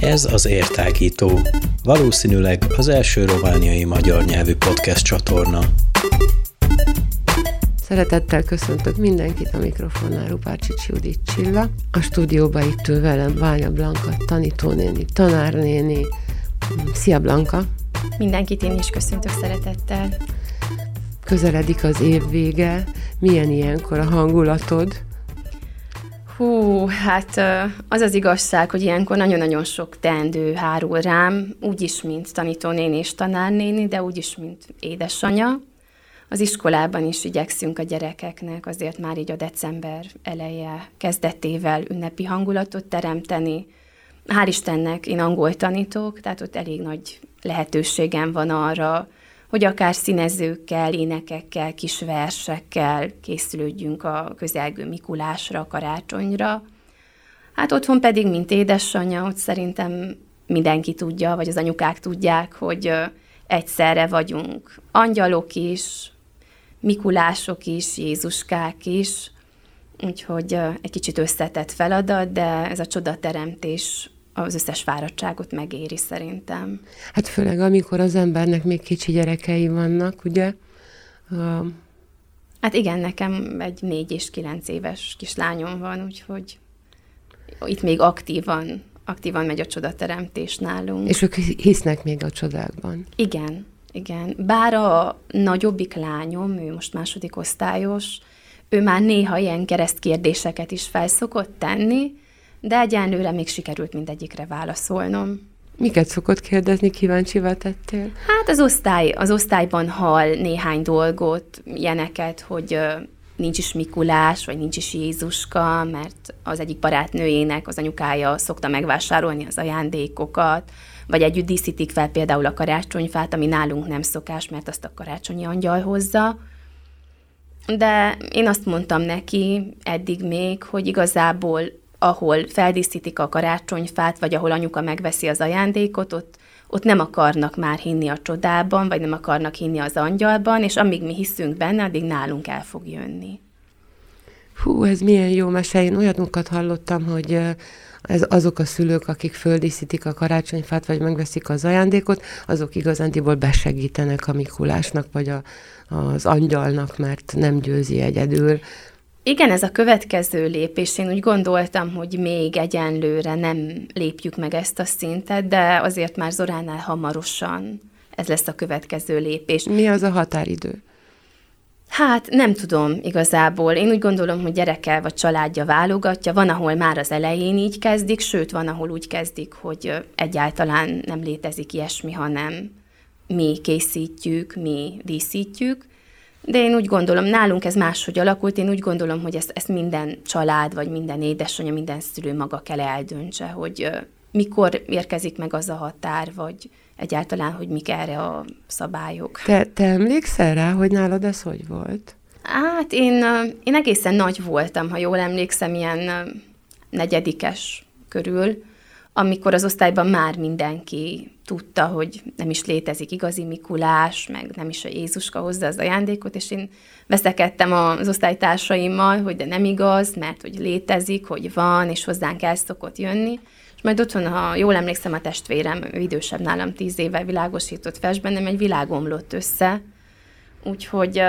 Ez az Értágító, valószínűleg az első romániai magyar nyelvű podcast csatorna. Szeretettel köszöntök mindenkit a mikrofonnál, Rupácsics Judit Csilla. A stúdióba itt ül velem Ványa Blanka, tanítónéni, tanárnéni. Szia Blanka! Mindenkit én is köszöntök szeretettel. Közeledik az év vége. Milyen ilyenkor a hangulatod? Hú, hát az az igazság, hogy ilyenkor nagyon-nagyon sok teendő hárul rám, úgyis, mint tanítónéni és tanárnéni, de úgyis, mint édesanya. Az iskolában is igyekszünk a gyerekeknek azért már így a december eleje kezdetével ünnepi hangulatot teremteni. Hál' Istennek én angol tanítok, tehát ott elég nagy lehetőségem van arra, hogy akár színezőkkel, énekekkel, kis versekkel készülődjünk a közelgő Mikulásra, karácsonyra. Hát otthon pedig, mint édesanyja, ott szerintem mindenki tudja, vagy az anyukák tudják, hogy egyszerre vagyunk angyalok is, Mikulások is, Jézuskák is, úgyhogy egy kicsit összetett feladat, de ez a csodateremtés az összes fáradtságot megéri szerintem. Hát főleg, amikor az embernek még kicsi gyerekei vannak, ugye? Uh... Hát igen, nekem egy négy és kilenc éves kislányom van, úgyhogy itt még aktívan, aktívan megy a csodateremtés nálunk. És ők hisznek még a csodákban? Igen, igen. Bár a nagyobbik lányom, ő most második osztályos, ő már néha ilyen keresztkérdéseket is felszokott tenni, de egyenlőre még sikerült mindegyikre válaszolnom. Miket szokott kérdezni, kíváncsi tettél? Hát az osztály, az osztályban hall néhány dolgot, ilyeneket, hogy nincs is Mikulás, vagy nincs is Jézuska, mert az egyik barátnőjének az anyukája szokta megvásárolni az ajándékokat, vagy együtt díszítik fel például a karácsonyfát, ami nálunk nem szokás, mert azt a karácsonyi angyal hozza. De én azt mondtam neki eddig még, hogy igazából ahol feldíszítik a karácsonyfát, vagy ahol anyuka megveszi az ajándékot, ott, ott nem akarnak már hinni a csodában, vagy nem akarnak hinni az angyalban, és amíg mi hiszünk benne, addig nálunk el fog jönni. Hú, ez milyen jó mese. Én olyanokat hallottam, hogy ez azok a szülők, akik földíszítik a karácsonyfát, vagy megveszik az ajándékot, azok igazándiból besegítenek a Mikulásnak, vagy a, az angyalnak, mert nem győzi egyedül. Igen, ez a következő lépés. Én úgy gondoltam, hogy még egyenlőre nem lépjük meg ezt a szintet, de azért már Zoránál hamarosan ez lesz a következő lépés. Mi az a határidő? Hát nem tudom igazából. Én úgy gondolom, hogy gyerekkel vagy családja válogatja. Van, ahol már az elején így kezdik, sőt, van, ahol úgy kezdik, hogy egyáltalán nem létezik ilyesmi, hanem mi készítjük, mi díszítjük. De én úgy gondolom, nálunk ez máshogy alakult, én úgy gondolom, hogy ezt, ezt minden család, vagy minden édesanyja, minden szülő maga kell eldöntse, hogy mikor érkezik meg az a határ, vagy egyáltalán, hogy mik erre a szabályok. Te, te emlékszel rá, hogy nálad ez hogy volt? Hát én, én egészen nagy voltam, ha jól emlékszem, ilyen negyedikes körül, amikor az osztályban már mindenki tudta, hogy nem is létezik igazi Mikulás, meg nem is a Jézuska hozza az ajándékot, és én veszekedtem az osztálytársaimmal, hogy de nem igaz, mert hogy létezik, hogy van, és hozzánk el szokott jönni. És majd otthon, ha jól emlékszem, a testvérem, idősebb nálam tíz éve világosított fest bennem, egy világ omlott össze, Úgyhogy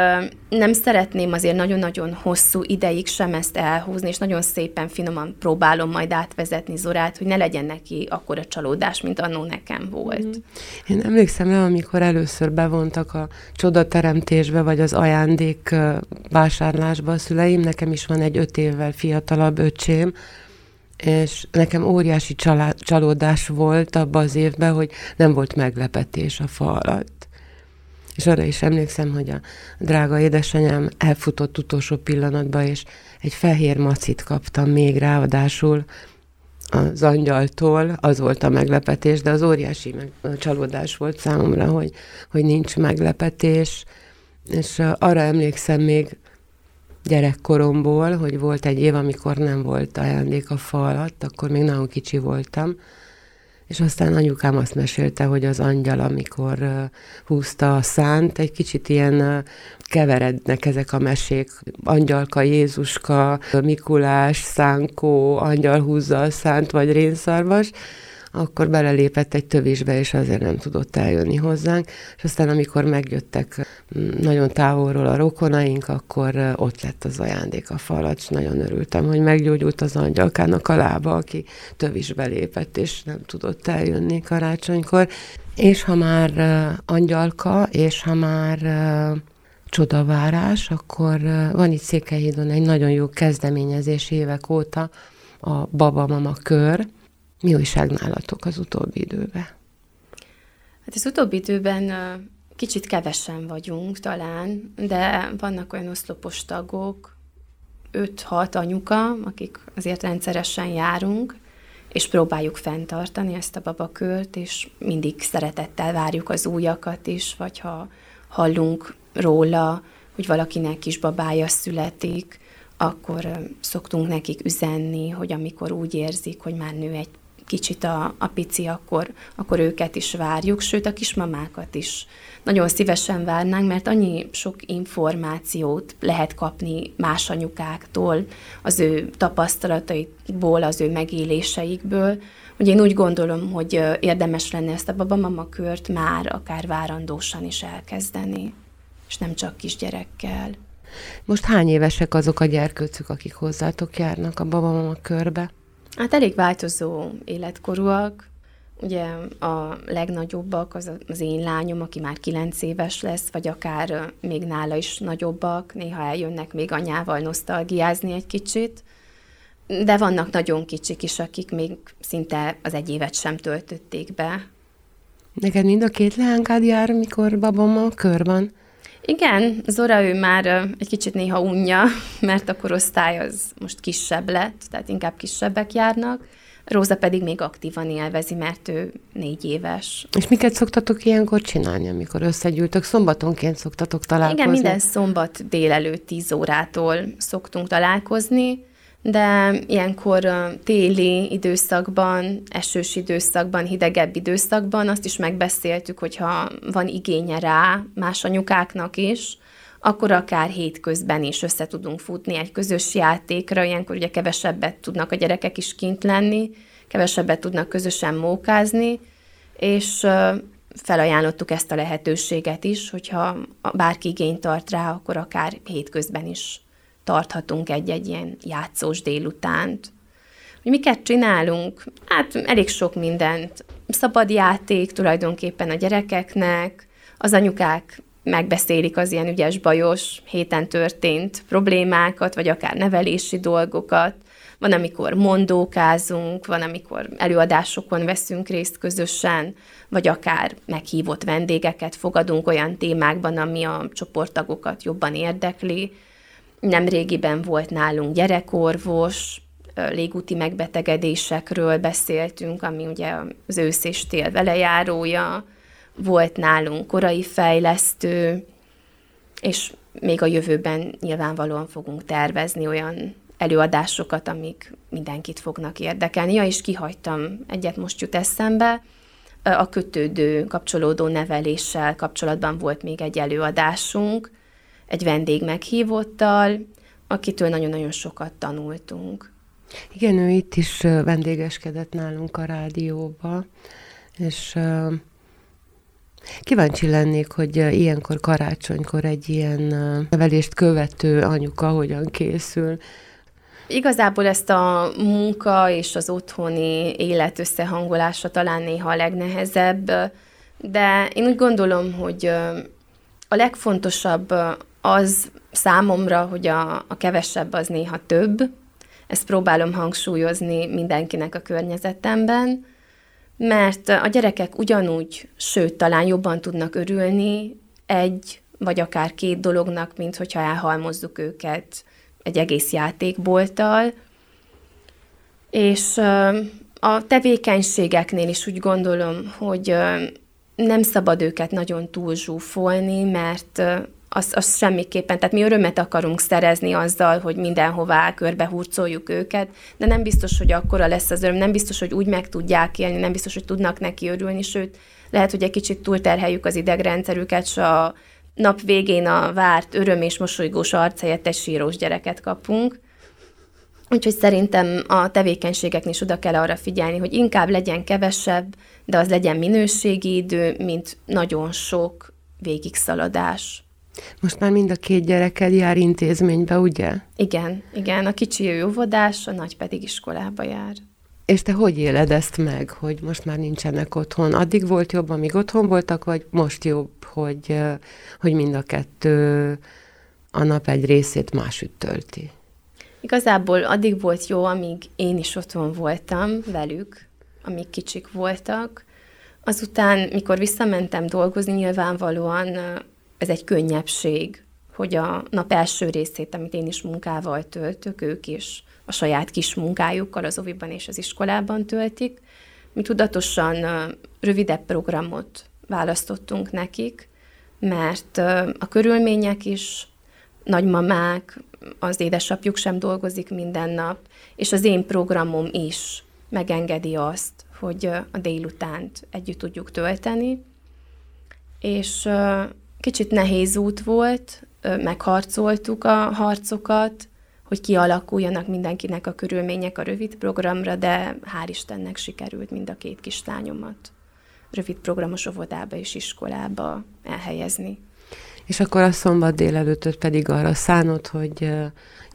nem szeretném azért nagyon-nagyon hosszú ideig sem ezt elhúzni, és nagyon szépen, finoman próbálom majd átvezetni Zorát, hogy ne legyen neki akkora csalódás, mint annó nekem volt. Mm. Én emlékszem le, amikor először bevontak a csodateremtésbe, vagy az ajándék vásárlásba a szüleim, nekem is van egy öt évvel fiatalabb öcsém, és nekem óriási csalá- csalódás volt abban az évben, hogy nem volt meglepetés a fa alatt. És arra is emlékszem, hogy a drága édesanyám elfutott utolsó pillanatban, és egy fehér macit kaptam még ráadásul az angyaltól, az volt a meglepetés, de az óriási meg, csalódás volt számomra, hogy, hogy nincs meglepetés, és arra emlékszem még gyerekkoromból, hogy volt egy év, amikor nem volt ajándék a fa alatt, akkor még nagyon kicsi voltam, és aztán anyukám azt mesélte, hogy az angyal, amikor húzta a szánt, egy kicsit ilyen keverednek ezek a mesék. Angyalka, Jézuska, Mikulás, Szánkó, angyal húzza a szánt, vagy rénszarvas, akkor belelépett egy tövisbe, és azért nem tudott eljönni hozzánk. És aztán, amikor megjöttek mm, nagyon távolról a rokonaink, akkor ott lett az ajándék a falat, és nagyon örültem, hogy meggyógyult az angyalkának a lába, aki tövisbe lépett, és nem tudott eljönni karácsonykor. És ha már angyalka, és ha már csodavárás, akkor van itt Székelyhídon egy nagyon jó kezdeményezés évek óta, a Baba-Mama kör, mi újság nálatok az utóbbi időben? Hát az utóbbi időben kicsit kevesen vagyunk talán, de vannak olyan oszlopos tagok, 5-6 anyuka, akik azért rendszeresen járunk, és próbáljuk fenntartani ezt a babakört, és mindig szeretettel várjuk az újakat is, vagy ha hallunk róla, hogy valakinek kisbabája születik, akkor szoktunk nekik üzenni, hogy amikor úgy érzik, hogy már nő egy kicsit a, a pici, akkor, akkor őket is várjuk, sőt a kismamákat is nagyon szívesen várnánk, mert annyi sok információt lehet kapni más anyukáktól, az ő tapasztalataikból, az ő megéléseikből, hogy én úgy gondolom, hogy érdemes lenne ezt a babamama kört már akár várandósan is elkezdeni, és nem csak kisgyerekkel. Most hány évesek azok a gyerkőcök, akik hozzátok járnak a babamama körbe? Hát elég változó életkorúak. Ugye a legnagyobbak az az én lányom, aki már kilenc éves lesz, vagy akár még nála is nagyobbak, néha eljönnek még anyával nosztalgiázni egy kicsit. De vannak nagyon kicsik is, akik még szinte az egy évet sem töltötték be. Neked mind a két leánkád jár, mikor babam a kör van? Igen, Zora ő már egy kicsit néha unja, mert a korosztály az most kisebb lett, tehát inkább kisebbek járnak. Róza pedig még aktívan élvezi, mert ő négy éves. És miket szoktatok ilyenkor csinálni, amikor összegyűltök? Szombatonként szoktatok találkozni? Igen, minden szombat délelőtt 10 órától szoktunk találkozni de ilyenkor téli időszakban, esős időszakban, hidegebb időszakban azt is megbeszéltük, hogyha van igénye rá más anyukáknak is, akkor akár hétközben is össze tudunk futni egy közös játékra, ilyenkor ugye kevesebbet tudnak a gyerekek is kint lenni, kevesebbet tudnak közösen mókázni, és felajánlottuk ezt a lehetőséget is, hogyha bárki igényt tart rá, akkor akár hétközben is tarthatunk egy-egy ilyen játszós délutánt. Hogy miket csinálunk? Hát elég sok mindent. Szabad játék tulajdonképpen a gyerekeknek, az anyukák megbeszélik az ilyen ügyes bajos, héten történt problémákat, vagy akár nevelési dolgokat. Van, amikor mondókázunk, van, amikor előadásokon veszünk részt közösen, vagy akár meghívott vendégeket fogadunk olyan témákban, ami a csoporttagokat jobban érdekli nem régiben volt nálunk gyerekorvos, légúti megbetegedésekről beszéltünk, ami ugye az ősz és tél velejárója, volt nálunk korai fejlesztő, és még a jövőben nyilvánvalóan fogunk tervezni olyan előadásokat, amik mindenkit fognak érdekelni. Ja, és kihagytam, egyet most jut eszembe, a kötődő, kapcsolódó neveléssel kapcsolatban volt még egy előadásunk, egy vendég meghívottal, akitől nagyon-nagyon sokat tanultunk. Igen, ő itt is vendégeskedett nálunk a rádióba, és kíváncsi lennék, hogy ilyenkor karácsonykor egy ilyen nevelést követő anyuka hogyan készül. Igazából ezt a munka és az otthoni élet összehangolása talán néha a legnehezebb, de én úgy gondolom, hogy a legfontosabb az számomra, hogy a, a kevesebb az néha több. Ezt próbálom hangsúlyozni mindenkinek a környezetemben, mert a gyerekek ugyanúgy, sőt, talán jobban tudnak örülni egy vagy akár két dolognak, mint hogyha elhalmozzuk őket egy egész játékbolttal. És a tevékenységeknél is úgy gondolom, hogy nem szabad őket nagyon túlzsúfolni, mert az, az semmiképpen, tehát mi örömet akarunk szerezni azzal, hogy mindenhová körbe hurcoljuk őket, de nem biztos, hogy akkora lesz az öröm, nem biztos, hogy úgy meg tudják élni, nem biztos, hogy tudnak neki örülni, sőt, lehet, hogy egy kicsit túlterheljük az idegrendszerüket, és a nap végén a várt öröm és mosolygós arc helyett egy sírós gyereket kapunk. Úgyhogy szerintem a tevékenységeknél is oda kell arra figyelni, hogy inkább legyen kevesebb, de az legyen minőségi idő, mint nagyon sok végigszaladás. Most már mind a két gyereked jár intézménybe, ugye? Igen, igen. A kicsi ő óvodás, a nagy pedig iskolába jár. És te hogy éled ezt meg, hogy most már nincsenek otthon? Addig volt jobb, amíg otthon voltak, vagy most jobb, hogy, hogy mind a kettő a nap egy részét másütt tölti? Igazából addig volt jó, amíg én is otthon voltam velük, amíg kicsik voltak. Azután, mikor visszamentem dolgozni, nyilvánvalóan ez egy könnyebbség, hogy a nap első részét, amit én is munkával töltök, ők is a saját kis munkájukkal az oviban és az iskolában töltik. Mi tudatosan rövidebb programot választottunk nekik, mert a körülmények is, nagymamák, az édesapjuk sem dolgozik minden nap, és az én programom is megengedi azt, hogy a délutánt együtt tudjuk tölteni. És kicsit nehéz út volt, megharcoltuk a harcokat, hogy kialakuljanak mindenkinek a körülmények a rövid programra, de hál' Istennek sikerült mind a két kislányomat rövid programos óvodába és iskolába elhelyezni. És akkor a szombat délelőttöt pedig arra szánod, hogy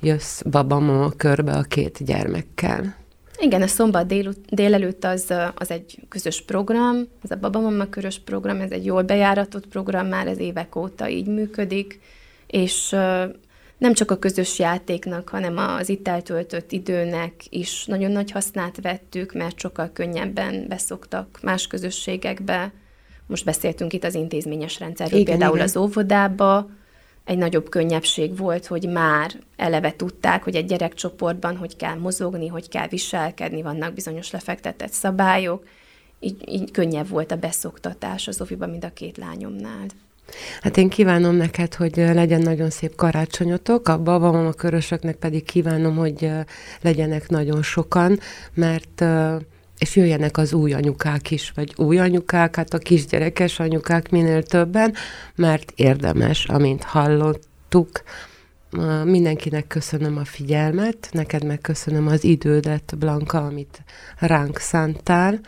jössz babamama körbe a két gyermekkel. Igen, a szombat dél, délelőtt az, az egy közös program, ez a babamama körös program, ez egy jól bejáratott program, már ez évek óta így működik, és nem csak a közös játéknak, hanem az itt eltöltött időnek is nagyon nagy hasznát vettük, mert sokkal könnyebben beszoktak más közösségekbe. Most beszéltünk itt az intézményes rendszerről, igen, például igen. az óvodába, egy nagyobb könnyebbség volt, hogy már eleve tudták, hogy egy gyerekcsoportban hogy kell mozogni, hogy kell viselkedni, vannak bizonyos lefektetett szabályok, így, így könnyebb volt a beszoktatás az oviba, mint a két lányomnál. Hát én kívánom neked, hogy legyen nagyon szép karácsonyotok, a babamama körösöknek pedig kívánom, hogy legyenek nagyon sokan, mert és jöjjenek az új anyukák is, vagy új anyukák, hát a kisgyerekes anyukák minél többen, mert érdemes, amint hallottuk. Mindenkinek köszönöm a figyelmet, neked meg köszönöm az idődet, Blanka, amit ránk szántál.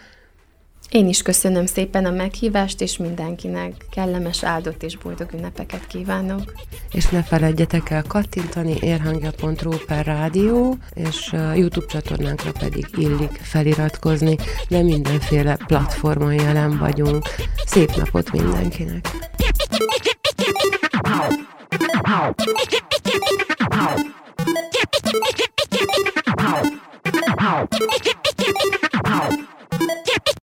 Én is köszönöm szépen a meghívást, és mindenkinek kellemes, áldott és boldog ünnepeket kívánok. És ne feledjetek el kattintani érhangja.ru per rádió, és YouTube csatornánkra pedig illik feliratkozni, de mindenféle platformon jelen vagyunk. Szép napot mindenkinek! Ow.